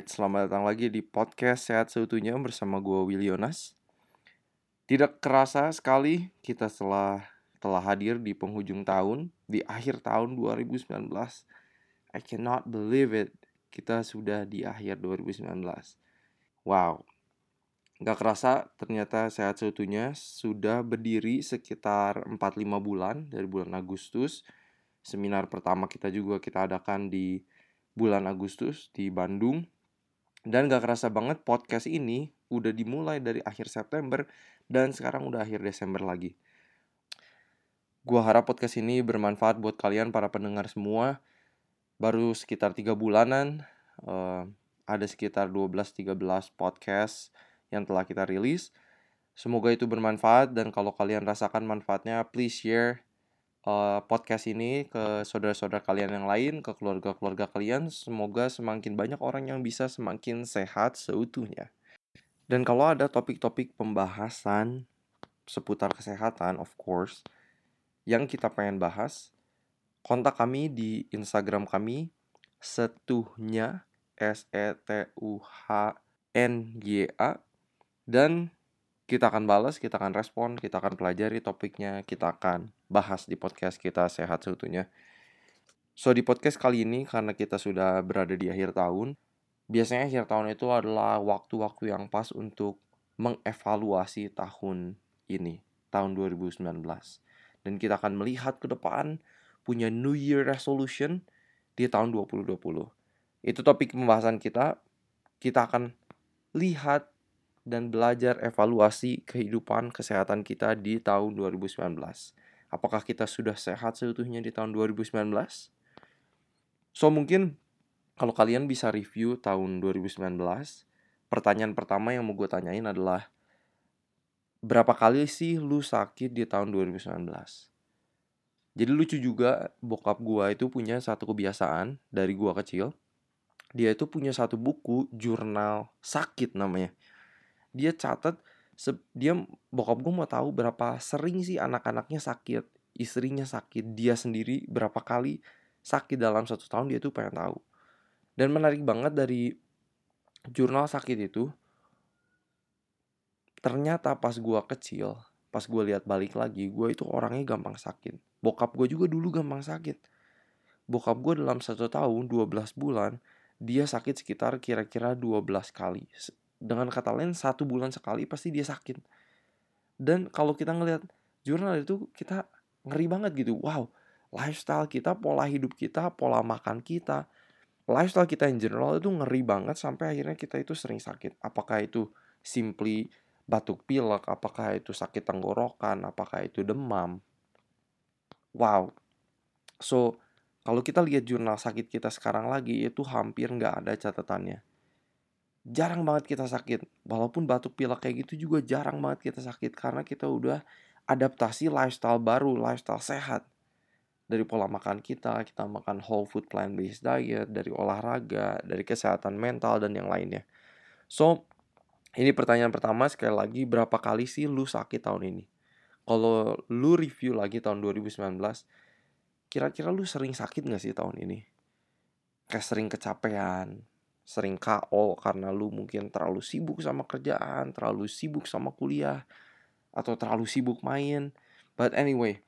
Alright, selamat datang lagi di podcast Sehat Seutuhnya bersama gue Willy. Tidak kerasa sekali kita telah telah hadir di penghujung tahun, di akhir tahun 2019. I cannot believe it. Kita sudah di akhir 2019. Wow. Gak kerasa ternyata Sehat Seutuhnya sudah berdiri sekitar 4-5 bulan dari bulan Agustus. Seminar pertama kita juga kita adakan di bulan Agustus di Bandung. Dan gak kerasa banget podcast ini udah dimulai dari akhir September dan sekarang udah akhir Desember lagi. Gua harap podcast ini bermanfaat buat kalian para pendengar semua. Baru sekitar tiga bulanan, uh, ada sekitar 12-13 podcast yang telah kita rilis. Semoga itu bermanfaat dan kalau kalian rasakan manfaatnya, please share uh, podcast ini ke saudara-saudara kalian yang lain, ke keluarga-keluarga kalian. Semoga semakin banyak orang yang bisa semakin sehat seutuhnya. Dan kalau ada topik-topik pembahasan seputar kesehatan, of course, yang kita pengen bahas, kontak kami di Instagram kami setuhnya S E T U H N Y A dan kita akan balas, kita akan respon, kita akan pelajari topiknya, kita akan bahas di podcast kita sehat seutuhnya. So di podcast kali ini karena kita sudah berada di akhir tahun, biasanya akhir tahun itu adalah waktu-waktu yang pas untuk mengevaluasi tahun ini, tahun 2019. Dan kita akan melihat ke depan punya New Year resolution di tahun 2020. Itu topik pembahasan kita. Kita akan lihat dan belajar evaluasi kehidupan kesehatan kita di tahun 2019. Apakah kita sudah sehat seutuhnya di tahun 2019? So mungkin kalau kalian bisa review tahun 2019, pertanyaan pertama yang mau gue tanyain adalah berapa kali sih lu sakit di tahun 2019? Jadi lucu juga bokap gue itu punya satu kebiasaan dari gue kecil. Dia itu punya satu buku jurnal sakit namanya dia catat dia bokap gue mau tahu berapa sering sih anak-anaknya sakit istrinya sakit dia sendiri berapa kali sakit dalam satu tahun dia tuh pengen tahu. Dan menarik banget dari jurnal sakit itu ternyata pas gue kecil pas gue lihat balik lagi gue itu orangnya gampang sakit. Bokap gue juga dulu gampang sakit. Bokap gue dalam satu tahun 12 bulan dia sakit sekitar kira-kira 12 kali dengan kata lain satu bulan sekali pasti dia sakit. Dan kalau kita ngelihat jurnal itu kita ngeri banget gitu. Wow lifestyle kita pola hidup kita pola makan kita lifestyle kita in general itu ngeri banget sampai akhirnya kita itu sering sakit. Apakah itu simply batuk pilek apakah itu sakit tenggorokan apakah itu demam? Wow. So kalau kita lihat jurnal sakit kita sekarang lagi itu hampir nggak ada catatannya jarang banget kita sakit. Walaupun batuk pilek kayak gitu juga jarang banget kita sakit karena kita udah adaptasi lifestyle baru, lifestyle sehat. Dari pola makan kita, kita makan whole food plant based diet, dari olahraga, dari kesehatan mental dan yang lainnya. So, ini pertanyaan pertama sekali lagi berapa kali sih lu sakit tahun ini? Kalau lu review lagi tahun 2019, kira-kira lu sering sakit gak sih tahun ini? Kayak sering kecapean, sering KO karena lu mungkin terlalu sibuk sama kerjaan, terlalu sibuk sama kuliah, atau terlalu sibuk main. But anyway,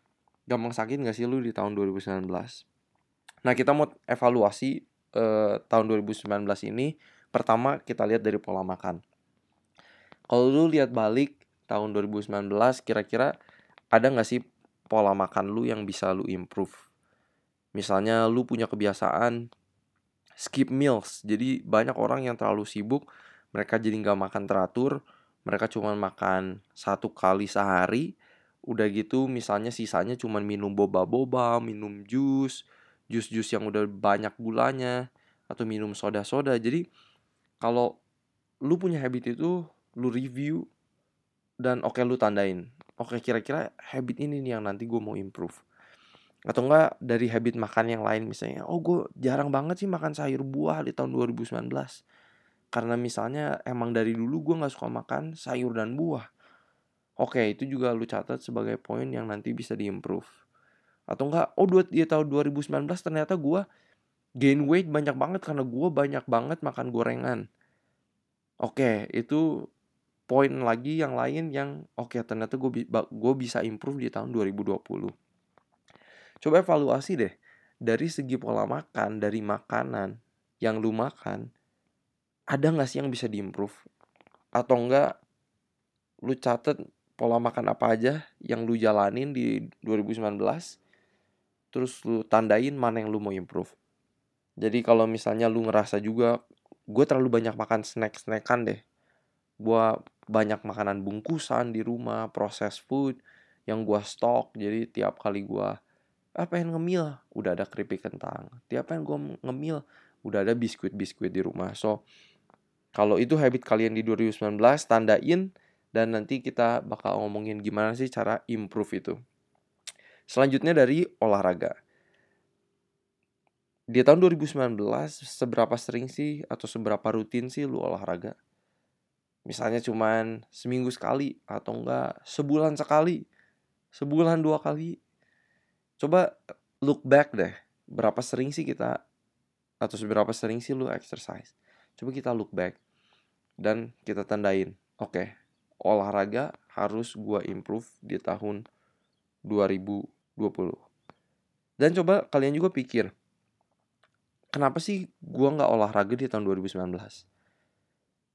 gampang sakit gak sih lu di tahun 2019? Nah kita mau evaluasi uh, tahun 2019 ini. Pertama kita lihat dari pola makan. Kalau lu lihat balik tahun 2019, kira-kira ada gak sih pola makan lu yang bisa lu improve? Misalnya lu punya kebiasaan skip meals. Jadi banyak orang yang terlalu sibuk, mereka jadi nggak makan teratur, mereka cuma makan satu kali sehari. Udah gitu misalnya sisanya cuma minum boba-boba, minum jus, jus-jus yang udah banyak gulanya, atau minum soda-soda. Jadi kalau lu punya habit itu, lu review, dan oke okay, lu tandain. Oke okay, kira-kira habit ini nih yang nanti gue mau improve atau enggak dari habit makan yang lain misalnya oh gue jarang banget sih makan sayur buah di tahun 2019 karena misalnya emang dari dulu gue nggak suka makan sayur dan buah oke itu juga lu catat sebagai poin yang nanti bisa diimprove atau enggak oh dua di tahun 2019 ternyata gue gain weight banyak banget karena gue banyak banget makan gorengan. Oke, itu poin lagi yang lain yang oke ternyata gue gue bisa improve di tahun 2020. Coba evaluasi deh dari segi pola makan, dari makanan yang lu makan, ada nggak sih yang bisa diimprove? Atau enggak lu catet pola makan apa aja yang lu jalanin di 2019 terus lu tandain mana yang lu mau improve jadi kalau misalnya lu ngerasa juga gue terlalu banyak makan snack-snackan deh gue banyak makanan bungkusan di rumah proses food yang gue stok jadi tiap kali gue ah pengen ngemil udah ada keripik kentang tiap pengen gue ngemil udah ada biskuit-biskuit di rumah so kalau itu habit kalian di 2019 tandain dan nanti kita bakal ngomongin gimana sih cara improve itu. Selanjutnya dari olahraga. Di tahun 2019 seberapa sering sih atau seberapa rutin sih lu olahraga? Misalnya cuman seminggu sekali atau enggak sebulan sekali, sebulan dua kali. Coba look back deh, berapa sering sih kita atau seberapa sering sih lu exercise? Coba kita look back dan kita tandain. Oke, okay, olahraga harus gue improve di tahun 2020. Dan coba kalian juga pikir, kenapa sih gue nggak olahraga di tahun 2019?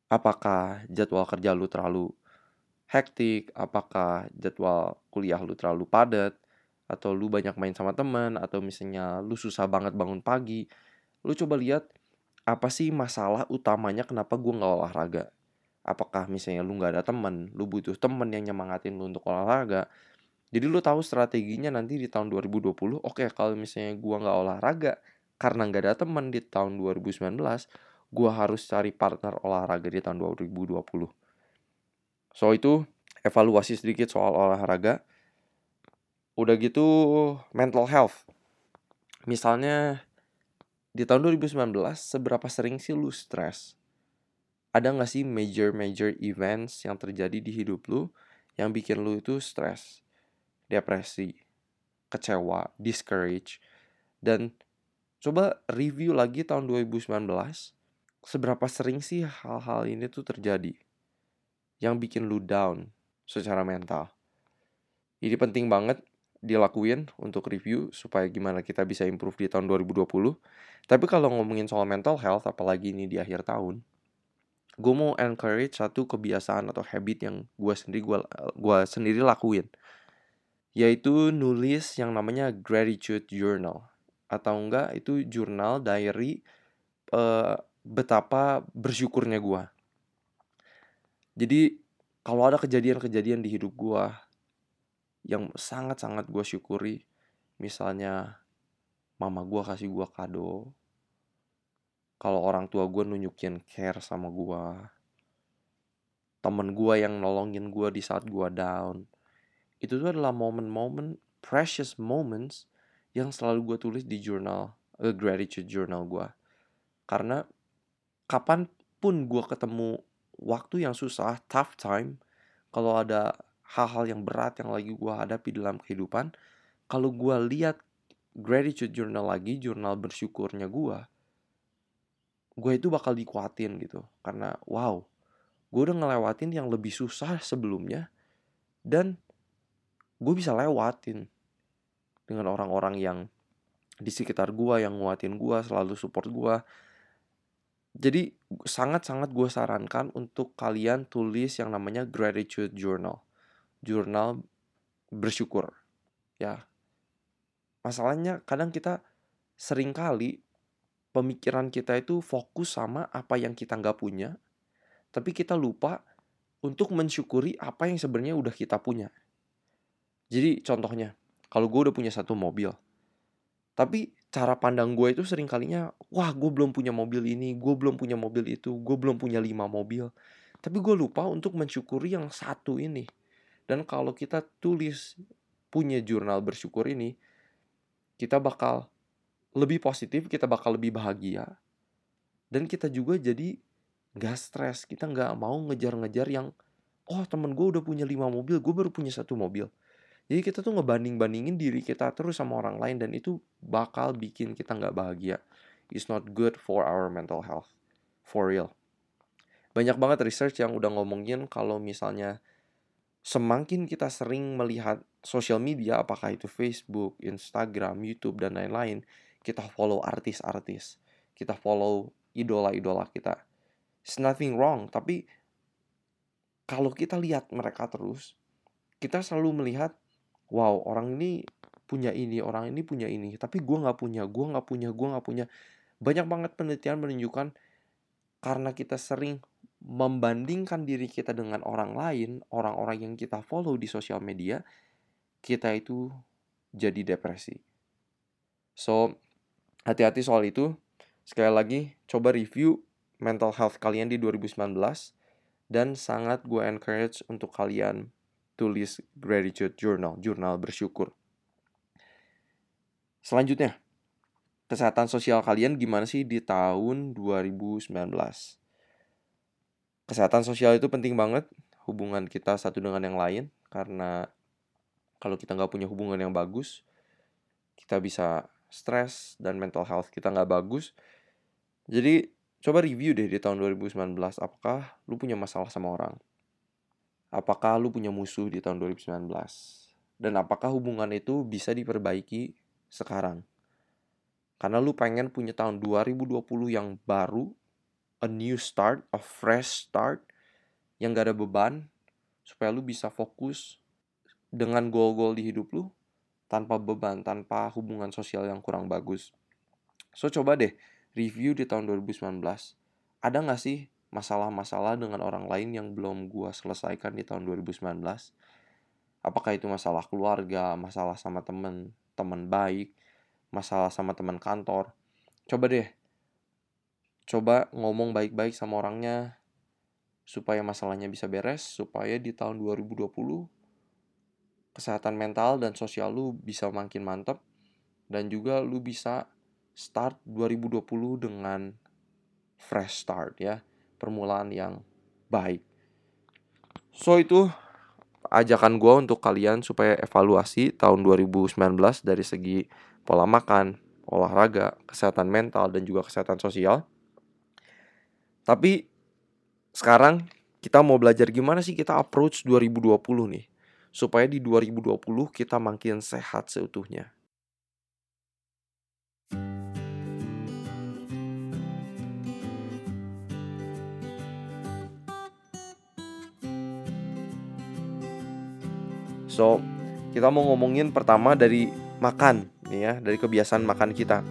Apakah jadwal kerja lu terlalu hektik? Apakah jadwal kuliah lu terlalu padat? Atau lu banyak main sama teman? Atau misalnya lu susah banget bangun pagi? Lu coba lihat apa sih masalah utamanya kenapa gue nggak olahraga? apakah misalnya lu nggak ada temen lu butuh temen yang nyemangatin lu untuk olahraga jadi lu tahu strateginya nanti di tahun 2020 oke okay, kalau misalnya gua nggak olahraga karena nggak ada temen di tahun 2019 gua harus cari partner olahraga di tahun 2020 so itu evaluasi sedikit soal olahraga udah gitu mental health. Misalnya di tahun 2019 seberapa sering sih lu stres? Ada gak sih major-major events yang terjadi di hidup lu yang bikin lu itu stres, depresi, kecewa, discourage, dan coba review lagi tahun 2019, seberapa sering sih hal-hal ini tuh terjadi yang bikin lu down secara mental. Ini penting banget dilakuin untuk review supaya gimana kita bisa improve di tahun 2020. Tapi kalau ngomongin soal mental health, apalagi ini di akhir tahun, gue mau encourage satu kebiasaan atau habit yang gue sendiri gue gua sendiri lakuin yaitu nulis yang namanya gratitude journal atau enggak itu jurnal diary uh, betapa bersyukurnya gue jadi kalau ada kejadian-kejadian di hidup gue yang sangat-sangat gue syukuri. Misalnya mama gue kasih gue kado. Kalau orang tua gue nunjukin care sama gue temen gue yang nolongin gue di saat gue down. Itu tuh adalah momen-momen precious moments yang selalu gue tulis di jurnal a gratitude journal gue karena kapan pun gue ketemu waktu yang susah tough time kalau ada hal-hal yang berat yang lagi gue hadapi dalam kehidupan kalau gue lihat gratitude journal lagi jurnal bersyukurnya gue gue itu bakal dikuatin gitu. Karena wow gue udah ngelewatin yang lebih susah sebelumnya dan gue bisa lewatin dengan orang-orang yang di sekitar gue yang nguatin gue selalu support gue jadi sangat-sangat gue sarankan untuk kalian tulis yang namanya gratitude journal jurnal bersyukur ya masalahnya kadang kita sering kali pemikiran kita itu fokus sama apa yang kita nggak punya, tapi kita lupa untuk mensyukuri apa yang sebenarnya udah kita punya. Jadi contohnya, kalau gue udah punya satu mobil, tapi cara pandang gue itu sering kalinya, wah gue belum punya mobil ini, gue belum punya mobil itu, gue belum punya lima mobil. Tapi gue lupa untuk mensyukuri yang satu ini. Dan kalau kita tulis punya jurnal bersyukur ini, kita bakal lebih positif, kita bakal lebih bahagia. Dan kita juga jadi gak stres. Kita gak mau ngejar-ngejar yang, oh temen gue udah punya lima mobil, gue baru punya satu mobil. Jadi kita tuh ngebanding-bandingin diri kita terus sama orang lain dan itu bakal bikin kita gak bahagia. is not good for our mental health. For real. Banyak banget research yang udah ngomongin kalau misalnya semakin kita sering melihat sosial media, apakah itu Facebook, Instagram, YouTube, dan lain-lain, kita follow artis-artis, kita follow idola-idola kita. It's nothing wrong, tapi kalau kita lihat mereka terus, kita selalu melihat, wow orang ini punya ini, orang ini punya ini, tapi gue nggak punya, gue nggak punya, gue nggak punya. Banyak banget penelitian menunjukkan karena kita sering membandingkan diri kita dengan orang lain, orang-orang yang kita follow di sosial media, kita itu jadi depresi. So, hati-hati soal itu. Sekali lagi, coba review mental health kalian di 2019 dan sangat gue encourage untuk kalian tulis gratitude journal, jurnal bersyukur. Selanjutnya, kesehatan sosial kalian gimana sih di tahun 2019? Kesehatan sosial itu penting banget, hubungan kita satu dengan yang lain, karena kalau kita nggak punya hubungan yang bagus, kita bisa stres dan mental health kita nggak bagus. Jadi coba review deh di tahun 2019, apakah lu punya masalah sama orang? Apakah lu punya musuh di tahun 2019? Dan apakah hubungan itu bisa diperbaiki sekarang. Karena lu pengen punya tahun 2020 yang baru, a new start, a fresh start, yang gak ada beban, supaya lu bisa fokus dengan goal-goal di hidup lu, tanpa beban, tanpa hubungan sosial yang kurang bagus. So coba deh, review di tahun 2019. Ada gak sih masalah-masalah dengan orang lain yang belum gua selesaikan di tahun 2019? Apakah itu masalah keluarga, masalah sama temen, teman baik, masalah sama teman kantor. Coba deh, coba ngomong baik-baik sama orangnya supaya masalahnya bisa beres, supaya di tahun 2020 kesehatan mental dan sosial lu bisa makin mantap dan juga lu bisa start 2020 dengan fresh start ya, permulaan yang baik. So itu ajakan gue untuk kalian supaya evaluasi tahun 2019 dari segi pola makan, olahraga, kesehatan mental, dan juga kesehatan sosial. Tapi sekarang kita mau belajar gimana sih kita approach 2020 nih. Supaya di 2020 kita makin sehat seutuhnya. So, kita mau ngomongin pertama dari makan nih ya, dari kebiasaan makan kita.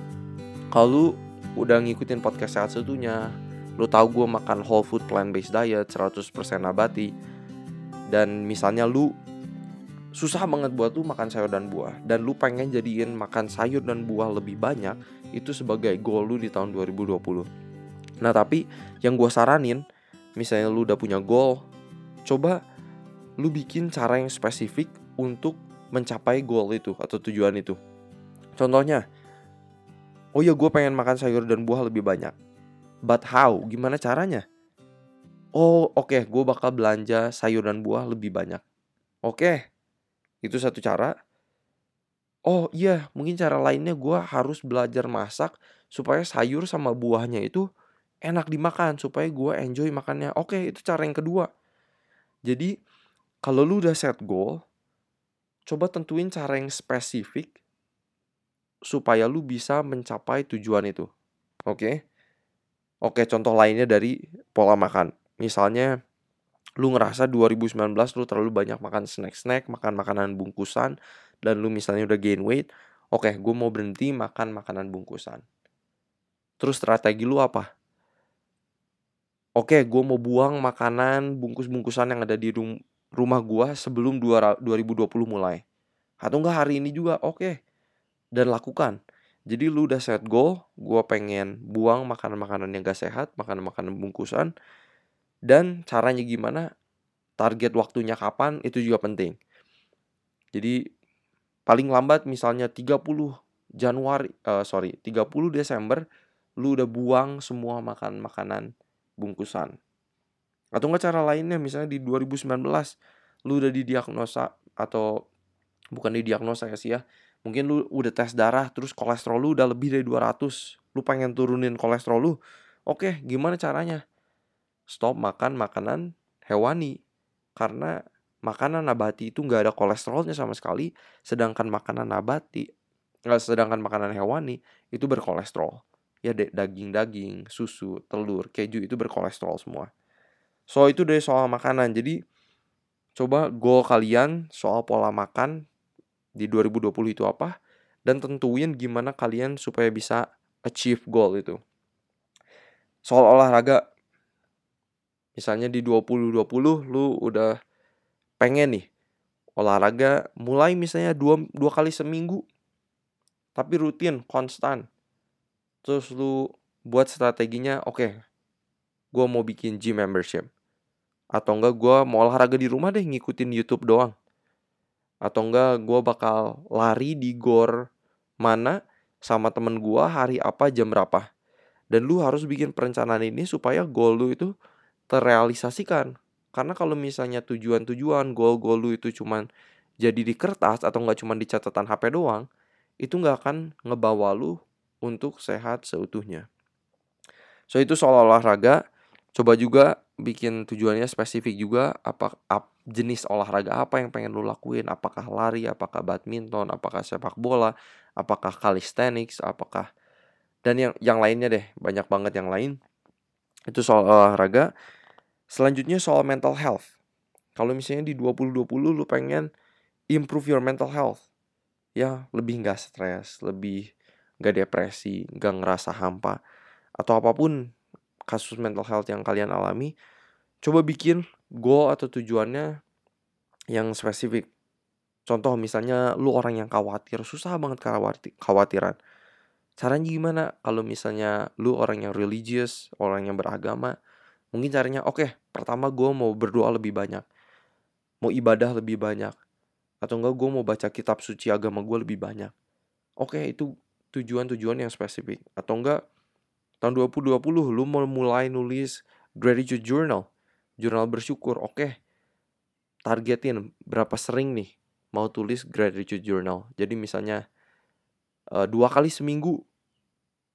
Kalau udah ngikutin podcast sehat satunya, lu tahu gue makan whole food plant based diet 100% nabati dan misalnya lu susah banget buat lu makan sayur dan buah dan lu pengen jadiin makan sayur dan buah lebih banyak itu sebagai goal lu di tahun 2020. Nah, tapi yang gue saranin misalnya lu udah punya goal, coba lu bikin cara yang spesifik untuk mencapai goal itu atau tujuan itu. Contohnya, oh ya gue pengen makan sayur dan buah lebih banyak. But how? Gimana caranya? Oh oke, okay, gue bakal belanja sayur dan buah lebih banyak. Oke, okay, itu satu cara. Oh iya, mungkin cara lainnya gue harus belajar masak supaya sayur sama buahnya itu enak dimakan supaya gue enjoy makannya. Oke, okay, itu cara yang kedua. Jadi kalau lu udah set goal, coba tentuin cara yang spesifik supaya lu bisa mencapai tujuan itu. Oke? Oke, contoh lainnya dari pola makan. Misalnya lu ngerasa 2019 lu terlalu banyak makan snack-snack, makan makanan bungkusan dan lu misalnya udah gain weight, oke, gue mau berhenti makan makanan bungkusan. Terus strategi lu apa? Oke, gue mau buang makanan bungkus-bungkusan yang ada di rum rumah gua sebelum 2020 mulai. Atau enggak hari ini juga, oke. Dan lakukan. Jadi lu udah set goal, gua pengen buang makanan-makanan yang gak sehat, makanan-makanan bungkusan. Dan caranya gimana, target waktunya kapan, itu juga penting. Jadi paling lambat misalnya 30 Januari, uh, sorry, 30 Desember, lu udah buang semua makan makanan bungkusan. Atau enggak cara lainnya misalnya di 2019 lu udah didiagnosa atau bukan didiagnosa ya sih ya. Mungkin lu udah tes darah terus kolesterol lu udah lebih dari 200 lu pengen turunin kolesterol lu oke gimana caranya? Stop makan makanan hewani karena makanan nabati itu nggak ada kolesterolnya sama sekali sedangkan makanan nabati nggak sedangkan makanan hewani itu berkolesterol. Ya daging-daging susu telur keju itu berkolesterol semua. So itu dari soal makanan. Jadi coba goal kalian soal pola makan di 2020 itu apa dan tentuin gimana kalian supaya bisa achieve goal itu. Soal olahraga misalnya di 2020 lu udah pengen nih olahraga mulai misalnya dua, dua kali seminggu tapi rutin konstan. Terus lu buat strateginya oke okay, gue mau bikin gym membership. Atau enggak gue mau olahraga di rumah deh ngikutin YouTube doang atau enggak gue bakal lari di gor mana sama temen gue hari apa jam berapa. Dan lu harus bikin perencanaan ini supaya goal lu itu terrealisasikan. Karena kalau misalnya tujuan-tujuan goal-goal lu itu cuman jadi di kertas atau nggak cuma di catatan HP doang, itu nggak akan ngebawa lu untuk sehat seutuhnya. So itu soal olahraga, coba juga bikin tujuannya spesifik juga apa ap, jenis olahraga apa yang pengen lu lakuin, apakah lari, apakah badminton, apakah sepak bola, apakah calisthenics, apakah dan yang yang lainnya deh, banyak banget yang lain. Itu soal olahraga. Selanjutnya soal mental health. Kalau misalnya di 2020 lu pengen improve your mental health. Ya, lebih nggak stres, lebih nggak depresi, nggak ngerasa hampa. Atau apa pun kasus mental health yang kalian alami. Coba bikin goal atau tujuannya yang spesifik. Contoh misalnya lu orang yang khawatir, susah banget khawatiran. Caranya gimana? Kalau misalnya lu orang yang religious, orang yang beragama, Mungkin caranya, oke, okay, pertama gue mau berdoa lebih banyak. Mau ibadah lebih banyak. Atau enggak gue mau baca kitab suci agama gue lebih banyak. Oke, okay, itu tujuan-tujuan yang spesifik. Atau enggak, tahun 2020 lu mau mulai nulis gratitude journal. Jurnal bersyukur, oke. Okay. Targetin berapa sering nih mau tulis gratitude journal. Jadi misalnya uh, dua kali seminggu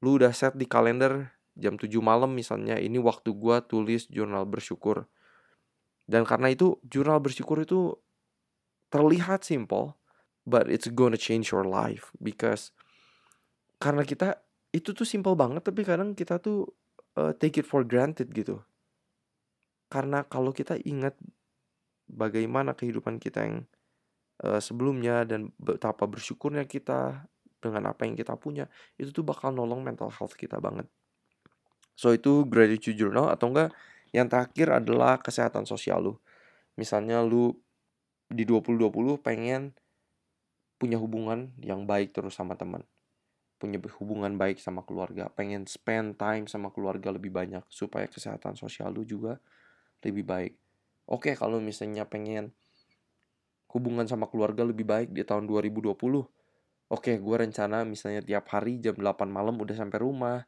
lu udah set di kalender jam 7 malam misalnya ini waktu gue tulis jurnal bersyukur dan karena itu jurnal bersyukur itu terlihat simple but it's gonna change your life because karena kita itu tuh simple banget tapi kadang kita tuh uh, take it for granted gitu karena kalau kita ingat bagaimana kehidupan kita yang uh, sebelumnya dan betapa bersyukurnya kita dengan apa yang kita punya itu tuh bakal nolong mental health kita banget So itu gratitude journal atau enggak yang terakhir adalah kesehatan sosial lu. Misalnya lu di 2020 pengen punya hubungan yang baik terus sama teman. Punya hubungan baik sama keluarga, pengen spend time sama keluarga lebih banyak supaya kesehatan sosial lu juga lebih baik. Oke, kalau misalnya pengen hubungan sama keluarga lebih baik di tahun 2020. Oke, gue rencana misalnya tiap hari jam 8 malam udah sampai rumah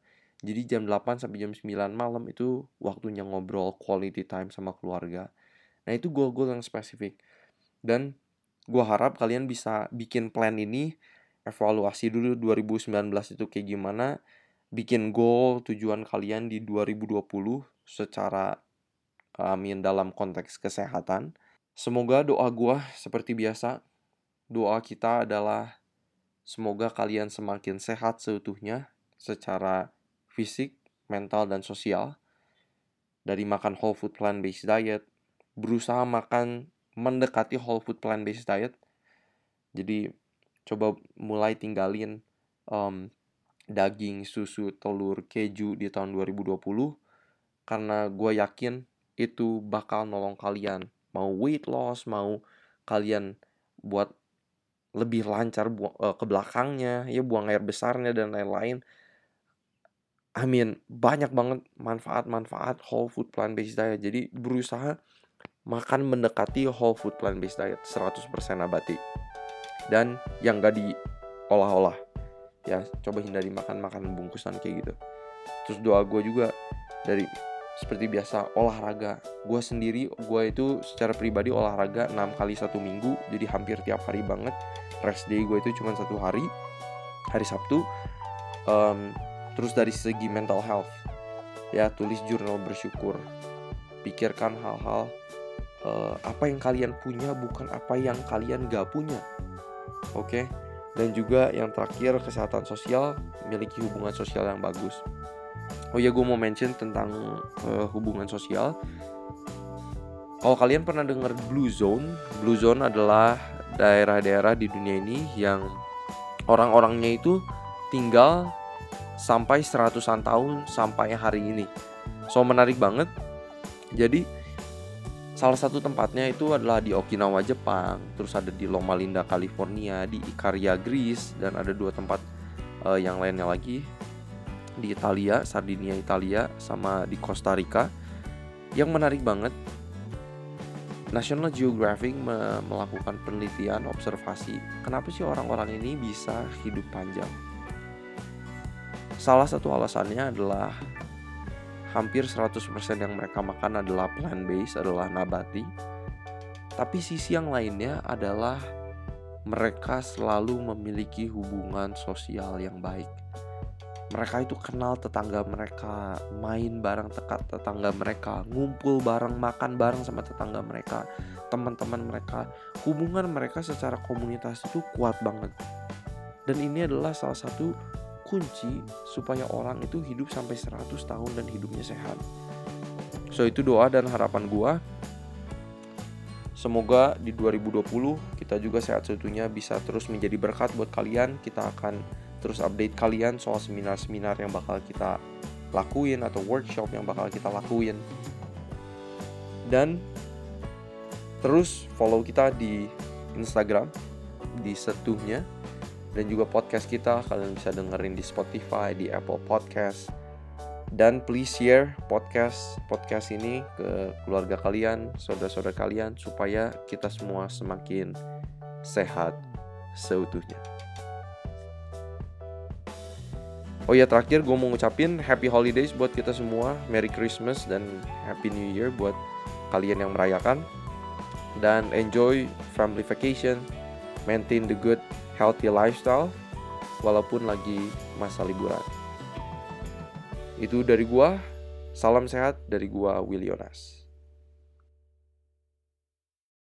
jadi jam 8 sampai jam 9 malam itu waktunya ngobrol quality time sama keluarga. Nah itu goal-goal yang spesifik. Dan gue harap kalian bisa bikin plan ini, evaluasi dulu 2019 itu kayak gimana, bikin goal tujuan kalian di 2020 secara amin dalam konteks kesehatan. Semoga doa gue seperti biasa, doa kita adalah semoga kalian semakin sehat seutuhnya secara fisik, mental, dan sosial. Dari makan whole food plant-based diet, berusaha makan mendekati whole food plant-based diet. Jadi coba mulai tinggalin um, daging, susu, telur, keju di tahun 2020 karena gue yakin itu bakal nolong kalian mau weight loss, mau kalian buat lebih lancar bu- uh, ke belakangnya, ya buang air besarnya dan lain-lain I mean banyak banget manfaat-manfaat whole food plant based diet. Jadi berusaha makan mendekati whole food plant based diet 100% nabati. Dan yang gak diolah-olah. Ya, coba hindari makan makan bungkusan kayak gitu. Terus doa gue juga dari seperti biasa olahraga. Gue sendiri, gue itu secara pribadi olahraga 6 kali satu minggu. Jadi hampir tiap hari banget. Rest day gue itu cuma satu hari. Hari Sabtu. Um, Terus dari segi mental health, ya tulis jurnal bersyukur. Pikirkan hal-hal uh, apa yang kalian punya bukan apa yang kalian gak punya. Oke. Okay? Dan juga yang terakhir kesehatan sosial, memiliki hubungan sosial yang bagus. Oh ya, gue mau mention tentang uh, hubungan sosial. Kalau kalian pernah dengar Blue Zone, Blue Zone adalah daerah-daerah di dunia ini yang orang-orangnya itu tinggal sampai seratusan tahun sampai hari ini. So menarik banget. Jadi salah satu tempatnya itu adalah di Okinawa Jepang, terus ada di Loma Linda California, di Ikaria Greece dan ada dua tempat uh, yang lainnya lagi di Italia, Sardinia Italia sama di Costa Rica. Yang menarik banget National Geographic me melakukan penelitian observasi kenapa sih orang-orang ini bisa hidup panjang. Salah satu alasannya adalah hampir 100% yang mereka makan adalah plant based, adalah nabati. Tapi sisi yang lainnya adalah mereka selalu memiliki hubungan sosial yang baik. Mereka itu kenal tetangga mereka main bareng tekat tetangga mereka ngumpul bareng makan bareng sama tetangga mereka teman-teman mereka. Hubungan mereka secara komunitas itu kuat banget. Dan ini adalah salah satu kunci supaya orang itu hidup sampai 100 tahun dan hidupnya sehat so itu doa dan harapan gua Semoga di 2020 kita juga sehat seutuhnya bisa terus menjadi berkat buat kalian. Kita akan terus update kalian soal seminar-seminar yang bakal kita lakuin atau workshop yang bakal kita lakuin. Dan terus follow kita di Instagram di setuhnya dan juga podcast kita kalian bisa dengerin di Spotify, di Apple Podcast. Dan please share podcast podcast ini ke keluarga kalian, saudara-saudara kalian supaya kita semua semakin sehat seutuhnya. Oh ya terakhir gue mau ngucapin Happy Holidays buat kita semua Merry Christmas dan Happy New Year buat kalian yang merayakan Dan enjoy family vacation Maintain the good healthy lifestyle Walaupun lagi masa liburan. Itu dari gue Salam sehat dari gue Willionas